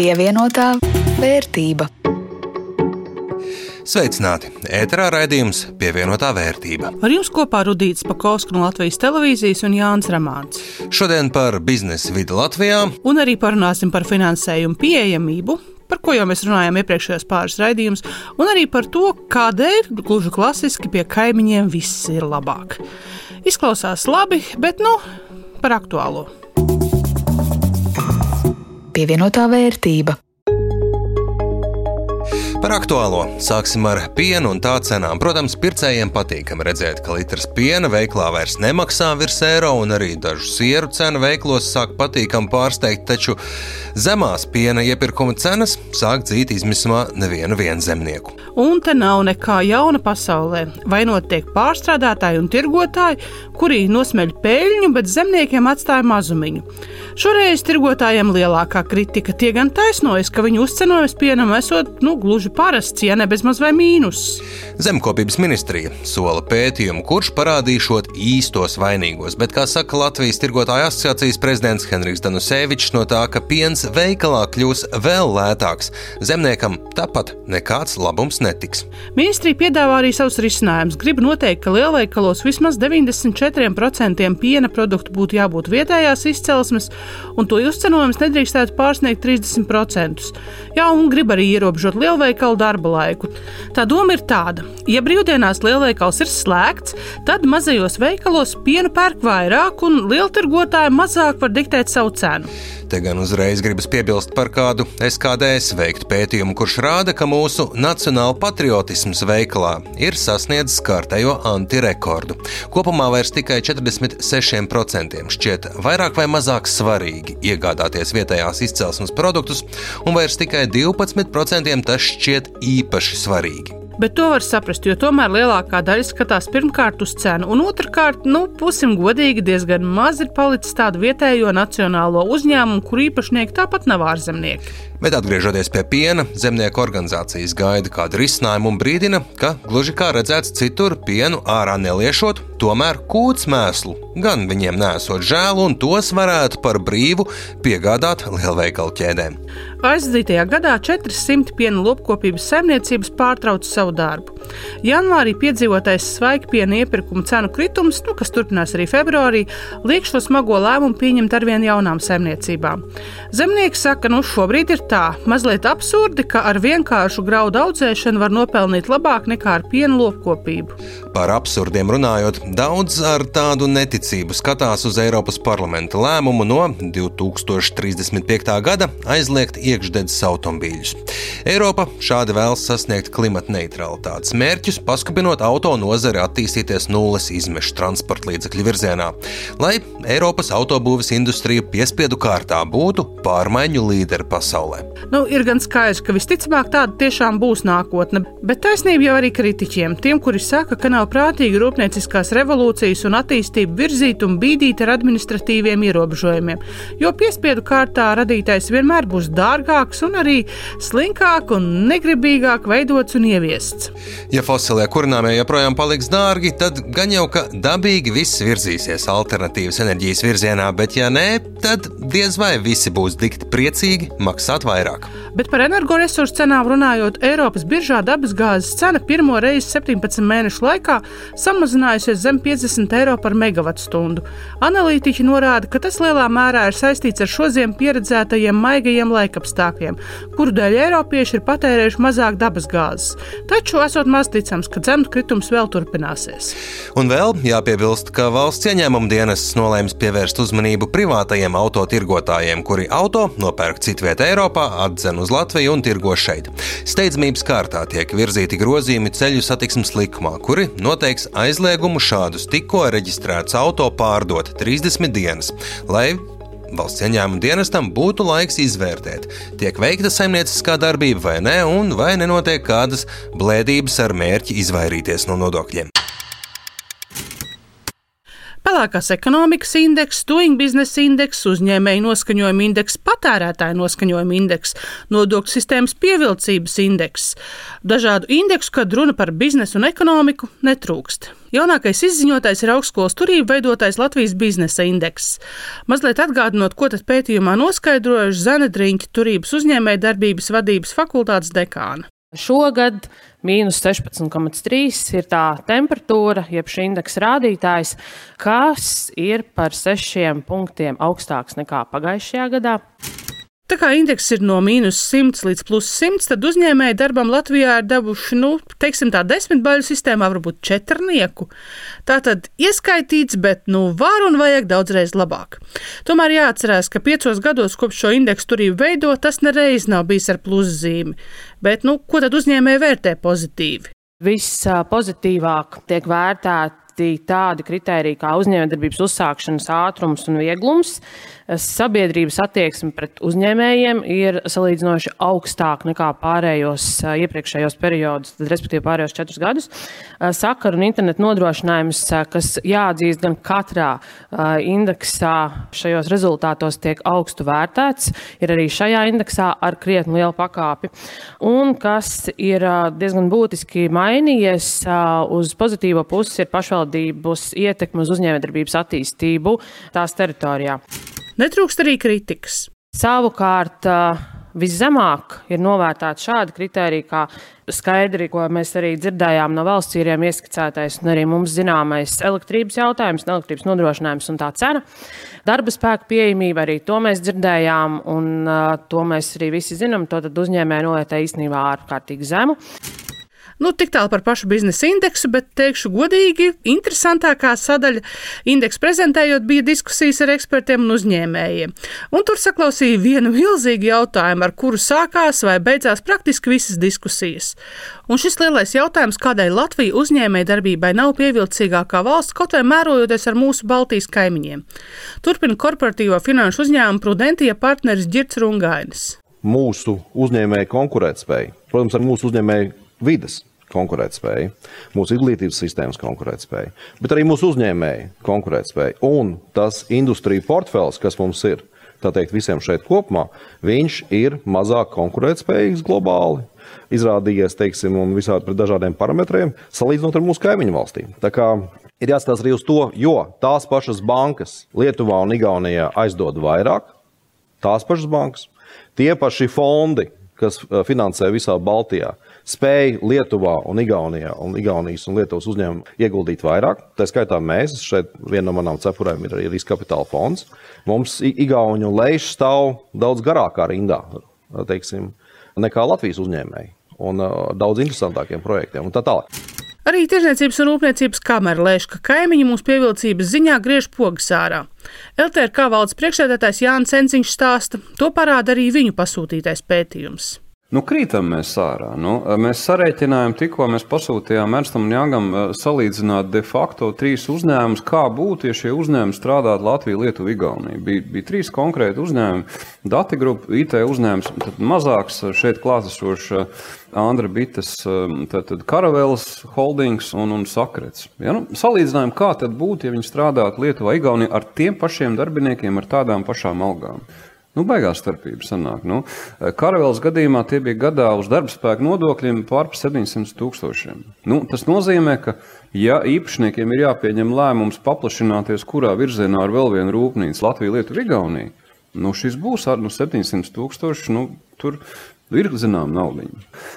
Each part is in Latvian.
Pievienotā vērtība. Sveicināti! Ēterā raidījums pievienotā vērtība. Ar jums kopā Rudīts Pakausks no Latvijas televīzijas un Jānis Ramāns. Šodien par biznesa vidi Latvijā. Un arī parunāsim par finansējumu pieejamību, par ko jau mēs runājām iepriekšējos pāris raidījumus, un arī par to, kādēļ gluži klasiski pie kaimiņiem viss ir labāk. Izklausās labi, bet nu par aktuālo. Pievienotā vērtība. Par aktuālo sāksim ar pienu un tā cenām. Protams, pircējiem patīkami redzēt, ka litrs piena veiklā vairs nemaksā virs eiro, un arī dažu sieru cena veiklos sāk patīkami pārsteigt, taču zemās piena iepirkuma cenas sāk dzīt izmismā nevienu zemnieku. Un te nav nekā jauna pasaulē. Vai notiek pārstrādātāji un tirgotāji, kuri nosmeļ peļņu, bet zemniekiem atstāja mazumiņu. Šoreiz tirgotājiem lielākā kritika tie gan taisnojas, ka viņu uzcenojums pienam esot nu, gluži parasts, ja ne bezmaz vai mīnus. Zemkopības ministrija sola pētījumu, kurš parādīšot īstos vainīgos, bet, kā saka Latvijas tirgotāju asociācijas prezidents Henrijs Danusevičs, no tā, ka piens veikalā kļūs vēl lētāks, zemniekam tāpat nekāds labums netiks. Ministrija piedāvā arī savus risinājumus. Gribu noteikt, ka lielveikalos vismaz 94% piena produktu būtu jābūt vietējās izcelsmes, un to uzcenojums nedrīkstētu pārsniegt 30%. Jā, un grib arī ierobežot lielveikalu darba laiku. Tā doma ir tāda: ja brīvdienās lielveikals ir slēgts, tad mazajos veikalos pienu pērk vairāk, un lieltirgotāji mazāk var diktēt savu cenu. Te gan uzreiz gribas piebilst par kādu SKDS veiktu pētījumu, kurš rāda, ka mūsu nacionāla patriotisms veikalā ir sasniedzis kārtējo antirekordu. Kopumā vairs tikai 46% šķiet vairāk vai mazāk svarīgi iegādāties vietējās izcelsmes produktus, un vairs tikai 12% tas šķiet īpaši svarīgi. Bet to var saprast, jo tomēr lielākā daļa skatās pirmkārt uz cenu, un otrkārt, nu, pusim godīgi, diezgan maz ir palicis tādu vietējo nacionālo uzņēmumu, kur īpašnieki tāpat nav ārzemnieki. Bet atgriežoties pie piena, zemnieku organizācijas gaida kādu risinājumu un brīdina, ka gluži kā redzēts citur, pienu ārā neliešot, tomēr kūts mēslu gan viņiem nesot žēl, un tos varētu par brīvu piegādāt lielveikalu ķēdēm. Aizdītajā gadā 400 piena lopkopības saimniecības pārtrauca savu darbu. Janvārī piedzīvotais svaigi piena iepirkuma cenu kritums, nu, kas turpinās arī februārī, liek šo smago lēmumu pieņemt ar vien jaunām saimniecībām. Zemnieki saka, nu šobrīd ir tā, mazliet absurdi, ka ar vienkāršu graudu audzēšanu var nopelnīt labāk nekā ar piena lopkopību. Par absurdiem runājot, daudz ar tādu neticību skatās uz Eiropas parlamenta lēmumu no 2035. gada aizliegt iekšdedzes automobīļus. Eiropa šādi vēlas sasniegt klimata neutralitātes mērķus, paskubinot auto nozari attīstīties nulles izmešu transporta līdzekļu virzienā, lai Eiropas autobūves industrija piespiedu kārtā būtu pārmaiņu līderi pasaulē. Nu, ir gan skaidrs, ka visticamāk tāda tiešām būs nākotne, bet taisnība jau arī kritiķiem, tiem, kuri saka, ka nav prātīgi rūpnieciskās revolūcijas un attīstību virzīt un bīdīt ar administratīviem ierobežojumiem, jo piespiedu kārtā radītais vienmēr būs dārgāks un arī slinkāk un negribīgāk veidots un ieviests. Ja fosilie kurināmie joprojām paliks dārgi, tad gan jau ka dabīgi viss virzīsies alternatīvas enerģijas virzienā, bet ja nē, tad diez vai visi būs dikti priecīgi maksāt vairāk. Bet par energoresursu cenām runājot, Eiropas biržā dabasgāzes cena pirmo reizi 17 mēnešu laikā samazinājusies zem 50 eiro par megawatu stundu. Analītiķi norāda, ka tas lielā mērā ir saistīts ar šodien pieredzētajiem maigajiem laikapstākļiem, kuru dēļ Eiropieši ir patērējuši mazāk dabasgāzes. Taču esot maz ticams, ka cenu kritums vēl turpināsies. Un vēl jāpiebilst, ka valsts ieņēmuma dienests nolēms pievērst uzmanību privātajiem autotirgotājiem, kuri auto nopērk citvietā Eiropā, atdzen uz Latviju un tirgo šeit. Steidzamības kārtā tiek virzīti grozījumi ceļu satiksmes likumā, kuri noteiks aizliegumu šādus tikko reģistrētus auto pārdot 30 dienas, lai valsts ieņēmuma dienestam būtu laiks izvērtēt, tiek veikta saimnieciskā darbība vai nē, un vai nenotiek kādas blēdības ar mērķi izvairīties no nodokļiem. Pelēkās ekonomikas indeks, doing business indeks, uzņēmēju noskaņojuma indeks, patērētāju noskaņojuma indeks, nodokļu sistēmas pievilcības indeks. Dažādu indeksu, kad runa par biznesu un ekonomiku, netrūkst. Jaunākais izziņotājs ir augstskolas turība veidotais Latvijas biznesa indeks. Mazliet atgādinot, ko tad pētījumā noskaidrojuši Zana Driņķa turības uzņēmēja darbības vadības fakultātes dekāna. Šogad mīnus 16,3 ir tā temperatūra, jeb šī indeksa rādītājs, kas ir par sešiem punktiem augstāks nekā pagājušajā gadā. Tā kā indeks ir no mīnus 100 līdz plus 100, tad uzņēmēji darbam Latvijā ir devuši, nu, teiksim, tā desmitbaļu sistēmā varbūt četrnieku. Tā tad ieskaitīts, bet, nu, var un vajag daudzreiz labāk. Tomēr jāatcerās, ka piecos gados kopš šo indeksu turību veido, tas nereiz nav bijis ar pluszīmi. Bet, nu, ko tad uzņēmēji vērtē pozitīvi? Viss pozitīvāk tiek vērtēti tādi kriteriji kā uzņēmējdarbības uzsākšanas ātrums un vieglums, sabiedrības attieksme pret uzņēmējiem ir salīdzinoši augstāka nekā pārējos iepriekšējos periodus, respektīvi pārējos četrus gadus. Sakaru un internetu nodrošinājums, kas jāatzīst gan katrā indeksā, šajos rezultātos tiek augstu vērtēts, ir arī šajā indeksā ar krietni lielu pakāpi. Un kas ir diezgan būtiski mainījies uz pozitīvo pusi, ir pašvaldības ietekme uz uzņēmējdarbības attīstību tās teritorijā. Netrūkst arī kritikas. Savukārt, viszemāk ir novērtēti šādi kriteriji, kā skaidri, ko mēs arī dzirdējām no valsts īriem ieskicētais, un arī mums zināmais elektrības jautājums, elektrības nodrošinājums un tā cena. Darba spēka pieejamība arī to mēs dzirdējām, un uh, to mēs arī visi zinām. To uzņēmēji novērtē īstenībā ārkārtīgi zemu. Nu, tik tālu par pašu biznesa indeksu, bet teikšu godīgi, interesantākā sadaļa indeksu prezentējot bija diskusijas ar ekspertiem un uzņēmējiem. Un tur saklausīja vienu milzīgu jautājumu, ar kuru sākās vai beidzās praktiski visas diskusijas. Un šis lielais jautājums, kādēļ Latvija uzņēmēja darbībai nav pievilcīgākā valsts, kaut vai mērojoties ar mūsu Baltijas kaimiņiem. Turpina korporatīvo finanšu uzņēmumu Prudentija partneris Girts Rungainis. Mūsu uzņēmēja konkurētspēja, protams, ar mūsu uzņēmēju vidas konkurētspēja, mūsu izglītības sistēmas konkurētspēja, bet arī mūsu uzņēmēju konkurētspēja un tas industrija portfels, kas mums ir. Tā teikt, visiem šeit kopumā, viņš ir mazāk konkurētspējīgs globāli, izrādījies, teiksim, un visādi pret dažādiem parametriem, salīdzinot ar mūsu kaimiņu valstīm. Tā kā ir jāskatās arī uz to, jo tās pašas bankas Lietuvā un Igaunijā aizdod vairāk, tās pašas bankas, tie paši fondi, kas eh, finansē visā Baltijā, spēja Lietuvā un Igaunijā un Igaunijas un Lietuvas uzņēmumu ieguldīt vairāk. Tā skaitā mēs, šeit viena no manām cepurēm ir arī riska kapitāla fonds. Mums Igauniju lejš stāv daudz garākā rindā, teiksim, nekā Latvijas uzņēmēji un uh, daudz interesantākiem projektiem un tā tālāk. Arī Tirzniecības un Rūpniecības kamera lēš, ka kaimiņi mūsu pievilcības ziņā griež pogas ārā. LTRK valdes priekšsēdētājs Jānis Enziņš stāsta, to parāda arī viņu pasūtītais pētījums. Nu, krītam mēs ārā. Nu, mēs sarēķinājām, tikko mēs pasūtījām Ernstam un Jāgam eh, salīdzināt de facto trīs uzņēmumus, kā būtu, ja šie uzņēmumi strādātu Latvijā, Lietuvā, Igaunijā. Bija, bija trīs konkrēti uzņēmumi. Dati grupa, IT uzņēmums, tad mazāks šeit klātesošs eh, Andra Bitas, eh, tad Karavēls holdings un, un Sakrets. Ja, nu, salīdzinājām, kā tad būtu, ja viņi strādātu Lietuvā, Igaunijā ar tiem pašiem darbiniekiem, ar tādām pašām algām. Nu, baigās starpība sanāk. Nu, Karavēlas gadījumā tie bija gadā uz darba spēka nodokļiem pār 700 tūkstošiem. Nu, tas nozīmē, ka, ja īpašniekiem ir jāpieņem lēmums paplašināties, kurā virzienā ar vēl vienu rūpnīcu Latviju, Lietuvu, Igauniju, nu, šis būs ar nu, 700 tūkstoši. Nu, tur ir zināma nauda.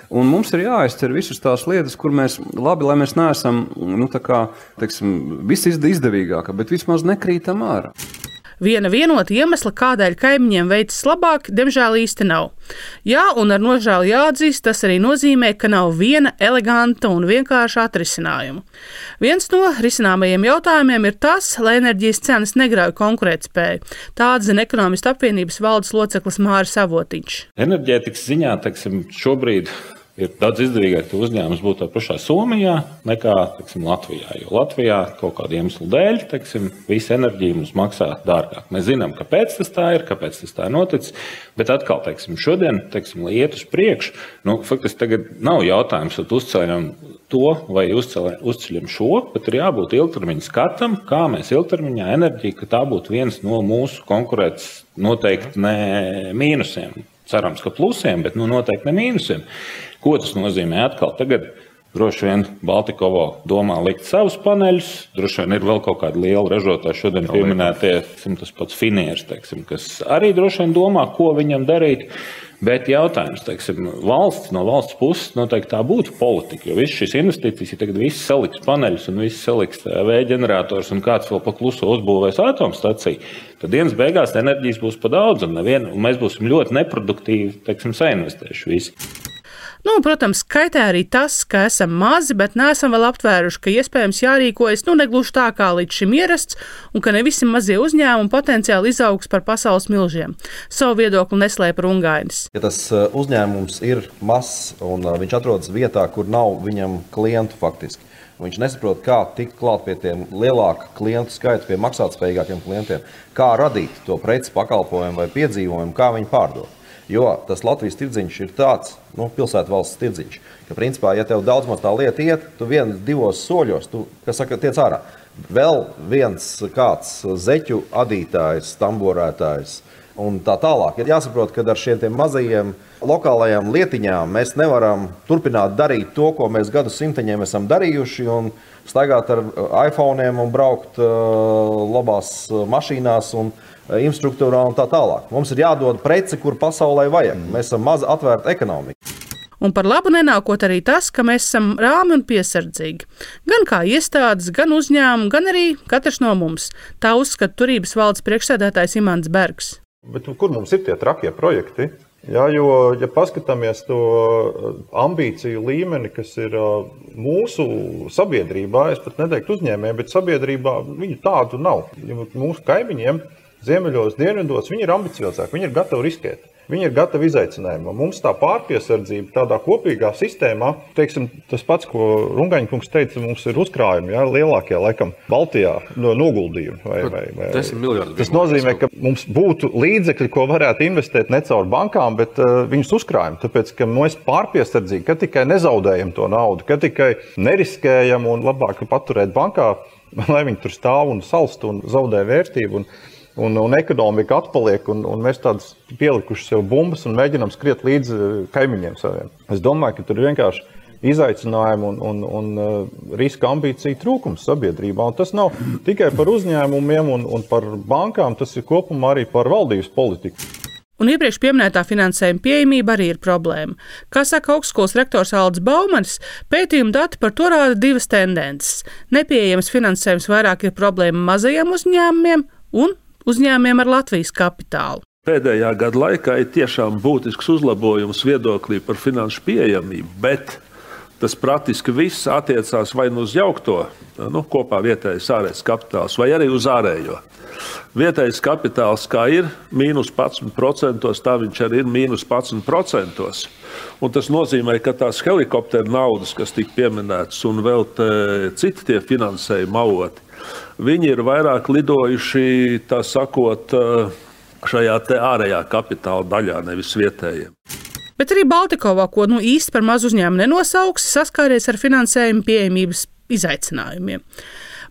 Un mums ir jāizcer visas tās lietas, kur mēs labi, lai mēs neesam nu, kā, teiksim, visizdevīgākie, bet vismaz nekrītam ārā. Viena vienota iemesla, kādēļ kaimiņiem veicas labāk, diemžēl īsti nav. Jā, un ar nožēlu jāatzīst, tas arī nozīmē, ka nav viena eleganta un vienkārša atrisinājuma. Viens no risināmajiem jautājumiem ir tas, lai enerģijas cenas negrauj konkurētspēju. Tā atzina ekonomistu apvienības valdes loceklis Māris Avotiņš. Enerģētikas ziņā, teiksim, šobrīd ir daudz izdevīgāk, ka uzņēmums būtu pašā Somijā nekā teiksim, Latvijā. Jo Latvijā kaut kāda iemesla dēļ teiksim, visa enerģija mums maksā dārgāk. Mēs zinām, kāpēc tas tā ir, kāpēc tas tā noticis. Bet atkal, teiksim, šodien, teiksim, lai iet uz priekšu, nu, faktiski tagad nav jautājums, vai uzceļam to vai uzceļam šo, bet ir jābūt ilgtermiņa skatam, kā mēs ilgtermiņā enerģiju, ka tā būtu viens no mūsu konkurētas noteikti ne mīnusiem. Cerams, ka plusiem, bet nu, noteikti ne mīnusiem. Ko tas nozīmē? Atkal tagad droši vien Baltikovo domā likt savus paneļus. Droši vien ir vēl kaut kāda liela ražotāja, šodien pieminētie, tas pats Finieris, teiksim, kas arī droši vien domā, ko viņam darīt. Bet jautājums, teiksim, valsts no valsts puses noteikti tā būtu politika. Jo visas šīs investīcijas, ja tagad viss saliks paneļus un viss saliks vēja ģenerators un kāds vēl pakluso uzbūvēs atomstaciju, tad dienas beigās enerģijas būs pa daudz un, nevien, un mēs būsim ļoti neproduktīvi, teiksim, sainvestējuši visi. Nu, protams, kaitē arī tas, ka esam mazi, bet neesam vēl aptvēruši, ka iespējams jārīkojas nu, negluži tā kā līdz šim ierasts, un ka ne visi mazie uzņēmumi potenciāli izaugs par pasaules milžiem. Savu viedokli neslēpa Rungainis. Ja tas uh, uzņēmums ir mazs un uh, viņš atrodas vietā, kur nav viņam klientu faktiski. Viņš nesaprot, kā tikt klāt pie tiem lielāka klientu skaita, pie maksātspējīgākiem klientiem, kā radīt to preci, pakalpojumu vai piedzīvojumu, kā viņi pārdod. Jo tas Latvijas tirdziņš ir tāds nu, pilsētvalsts tirdziņš, ka, principā, ja tev daudz maz tā lieta iet, tu vienos divos soļos, tu, kas saka, tiec ārā. Vēl viens kāds zeķu adītājs, tamborētājs un tā tālāk. Ir jāsaprot, ka ar šiem mazajiem lokālajām lietiņām mēs nevaram turpināt darīt to, ko mēs gadu simteņiem esam darījuši. Staigāt ar iPhone un braukt uh, labās mašīnās un uh, Eh, infrastruktūrā un tā tālāk. Mums ir jādod preci, kur pasaulē vajag. Mēs esam maz atvērta ekonomika. Un par labu nenākot arī tas, ka mēs esam rāmi un piesardzīgi. Gan kā iestādes, gan uzņēmumi, gan arī katrs no mums. Tā uzskata turības valdes priekšsēdētājs Imants Bergs. Bet, kur mums ir tie trakie projekti? Jā, jo, ja paskatāmies to eh, ambīciju līmeni, kas ir eh, mūsu sabiedrībā, es pat neteiktu uzņēmējiem, bet sabiedrībā viņu tādu nav. Mūsu kaimiņiem Ziemeļos, dienvidos, viņi ir ambiciozāki, viņi ir gatavi riskēt. Viņi ir gatavi izaicinājumam. Mums tā pārpiesardzība tādā kopīgā sistēmā, teiksim, tas pats, ko Rungaņkungs teica, mums ir uzkrājumi, jā, lielākie, laikam, Baltijā no noguldījumi. Vai, vai, vai. Tas nozīmē, ka mums būtu līdzekļi, ko varētu investēt ne caur bankām, bet uh, viņus uzkrājam. Tāpēc, ka mēs pārpiesardzīgi, ka tikai nezaudējam to naudu, ka tikai neriskējam un labāk paturēt bankā, lai viņi tur stāv un salst un zaudē vērtību. Un, un, un ekonomika atpaliek, un, un mēs tādus pielikuši sev bumbas un mēģinām skriet līdzi eh, kaimiņiem saviem. Es domāju, ka tur ir vienkārši izaicinājumu un, un, un uh, riska ambīciju trūkums sabiedrībā. Un tas nav tikai par uzņēmumiem un, un par bankām, tas ir kopumā arī par valdības politiku. Un iepriekš minētā finansējuma pieejamība arī ir problēma. Kā saka augstskolas rektors Aldis Baumanis, pētījuma dati par to rāda divas tendences. Nepieejams finansējums vairāk ir problēma mazajiem uzņēmumiem un uzņēmiem ar Latvijas kapitālu. Pēdējā gada laikā ir tiešām būtisks uzlabojums viedoklī par finanšu pieejamību, bet tas praktiski viss attiecās vai nu uz jaukto, nu, kopā vietējais ārējais kapitāls, vai arī uz ārējo. Vietējais kapitāls, kā ir mīnus 11%, tā viņš arī ir mīnus 11%. Un tas nozīmē, ka tās helikopteru naudas, kas tika pieminētas, un vēl citi tie finansējuma avoti, Viņi ir vairāk lidojuši, tā sakot, šajā ārējā kapitāla daļā, nevis vietējiem. Bet arī Baltikovā, ko nu īsti par mazu uzņēmumu nenosauks, saskāries ar finansējumu pieejamības izaicinājumiem.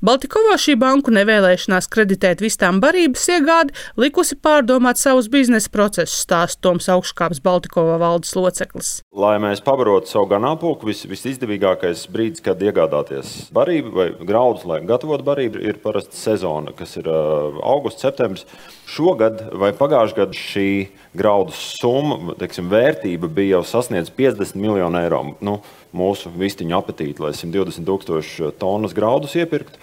Baltikovā šī banku nevēlēšanās kreditēt vistām barības iegādi likusi pārdomāt savus biznesa procesus, stāsta Toms Augškāps, Baltikovā valdes loceklis. Lai mēs pabarotu savu ganāmpulku, vis, visizdevīgākais brīdis, kad iegādāties barību vai graudus, lai gatavotu barību, ir parasti sezona, kas ir augusts, septembris. Šogad vai pagājušajā gadā šī graudu summa, teiksim, vērtība bija jau sasniedzis 50 miljonu eiro. Nu, mūsu vistiņu apetīti, lai 120 tūkstoši tonnas graudus iepirktu.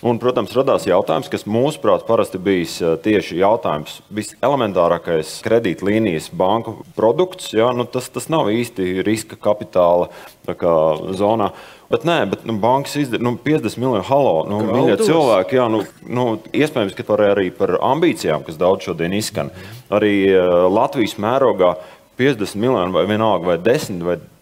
Un, protams, radās jautājums, kas mūsuprāt parasti bijis eh, tieši jautājums. Viselementārākais kredītlīnijas banku produkts, jā, nu, tas, tas nav īsti riska kapitāla kā, zonā. Bet nē, bet nu, bankas izdara nu, 50 miljonu halo. Nu, Mīļie cilvēki, jā, nu, nu, iespējams, ka par, arī par ambīcijām, kas daudz šodien izskan. Arī uh, Latvijas mērogā 50 miljoni vai vienalga, vai 10 vai 20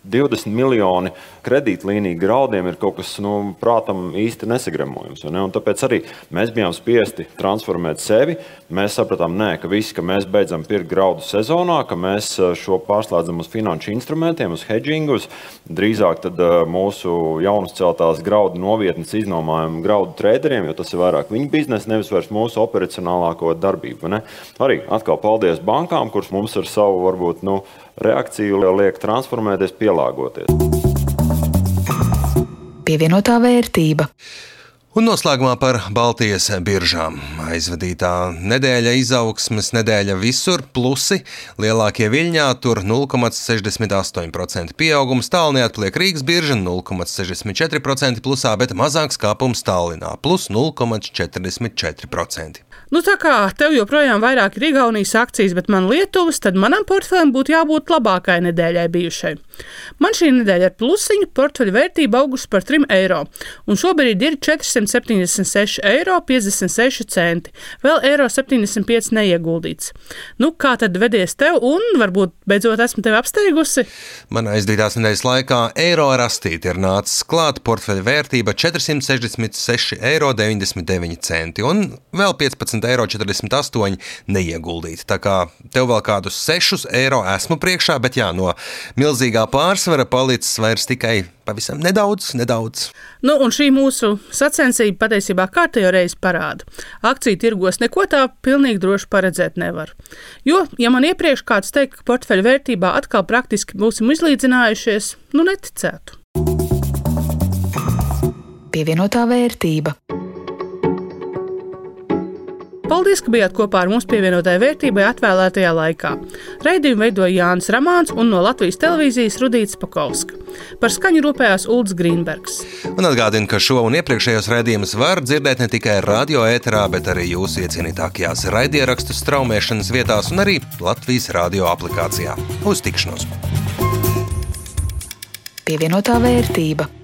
miljoni kredītlīniju graudiem ir kaut kas, nu, prātam, īsti nesagremojams. Ne? Un tāpēc arī mēs bijām spiesti transformēt sevi. Mēs sapratām, nē, ka viss, ka mēs beidzam pirkt graudu sezonā, ka mēs eh, šo pārslēdzam uz finanšu instrumentiem, uz hedgingu, uz drīzāk tad, uh, mūsu jaunas celtās graudu novietnes iznomājumu graudu traderiem, jo tas ir vairāk viņu biznesa, nevis vairs mūsu operacionālāko darbību. Ne? Arī atkal paldies bankām, kuras mums ar savu varbūt nu, reakciju liek transformēties, pielāgoties. Pievienotā vērtība. Un noslēgumā par Baltijas biržām. Aizvadītā nedēļa izaugsmes nedēļa visur, plusi lielākie viļņā tur 0,68% pieaugums, tālu neatpaliek Rīgas birža 0,64% plusā, bet mazāks kāpums Tallinā plus 0,44%. Nu, tā kā tev joprojām vairāk ir Igaunijas akcijas, bet man Lietuvas, tad manam portfelim būtu jābūt labākai nedēļai bijušai. Man šī nedēļa ar plusiņu portfeļa vērtība augusi par 3 eiro, un šobrīd ir 476,56 eiro. Centi. Vēl eiro 75 neieguldīts. Nu, kā tad vedies tev, un varbūt beidzot esmu tevi apsteigusi? Man aizdītās nedēļas laikā eiro rastīti ir nācis klāt portfeļa vērtība 466,99 eiro un vēl 15 11,48 eiro neieguldīti. Tā kā tev vēl kādus 6 eiro esmu priekšā, bet jā, no milzīgā pārsvara palicis vairs tikai pavisam nedaudz, nedaudz. Nu, un šī mūsu sacensība patiesībā kārtējo reizi parāda. Akciju tirgos neko tā pilnīgi droši paredzēt nevar. Jo, ja man iepriekš kāds teikt, ka portfeļa vērtībā atkal praktiski būsim izlīdzinājušies, nu neticētu. Pievienotā vērtība. Paldies, ka bijāt kopā ar mums pievienotajai vērtībai atvēlētajā laikā. Raidījumu veidoja Jānis Ramāns un no Latvijas televīzijas Rudīts Pakovska. Par skaņu rūpējās Ulds Grīnbergs. Un atgādinu, ka šo un iepriekšējos raidījumus var dzirdēt ne tikai radio ēterā, bet arī jūsu iecienītākajās raidierakstu straumēšanas vietās un arī Latvijas radio aplikācijā. Uz tikšanos! Pievienotā vērtība.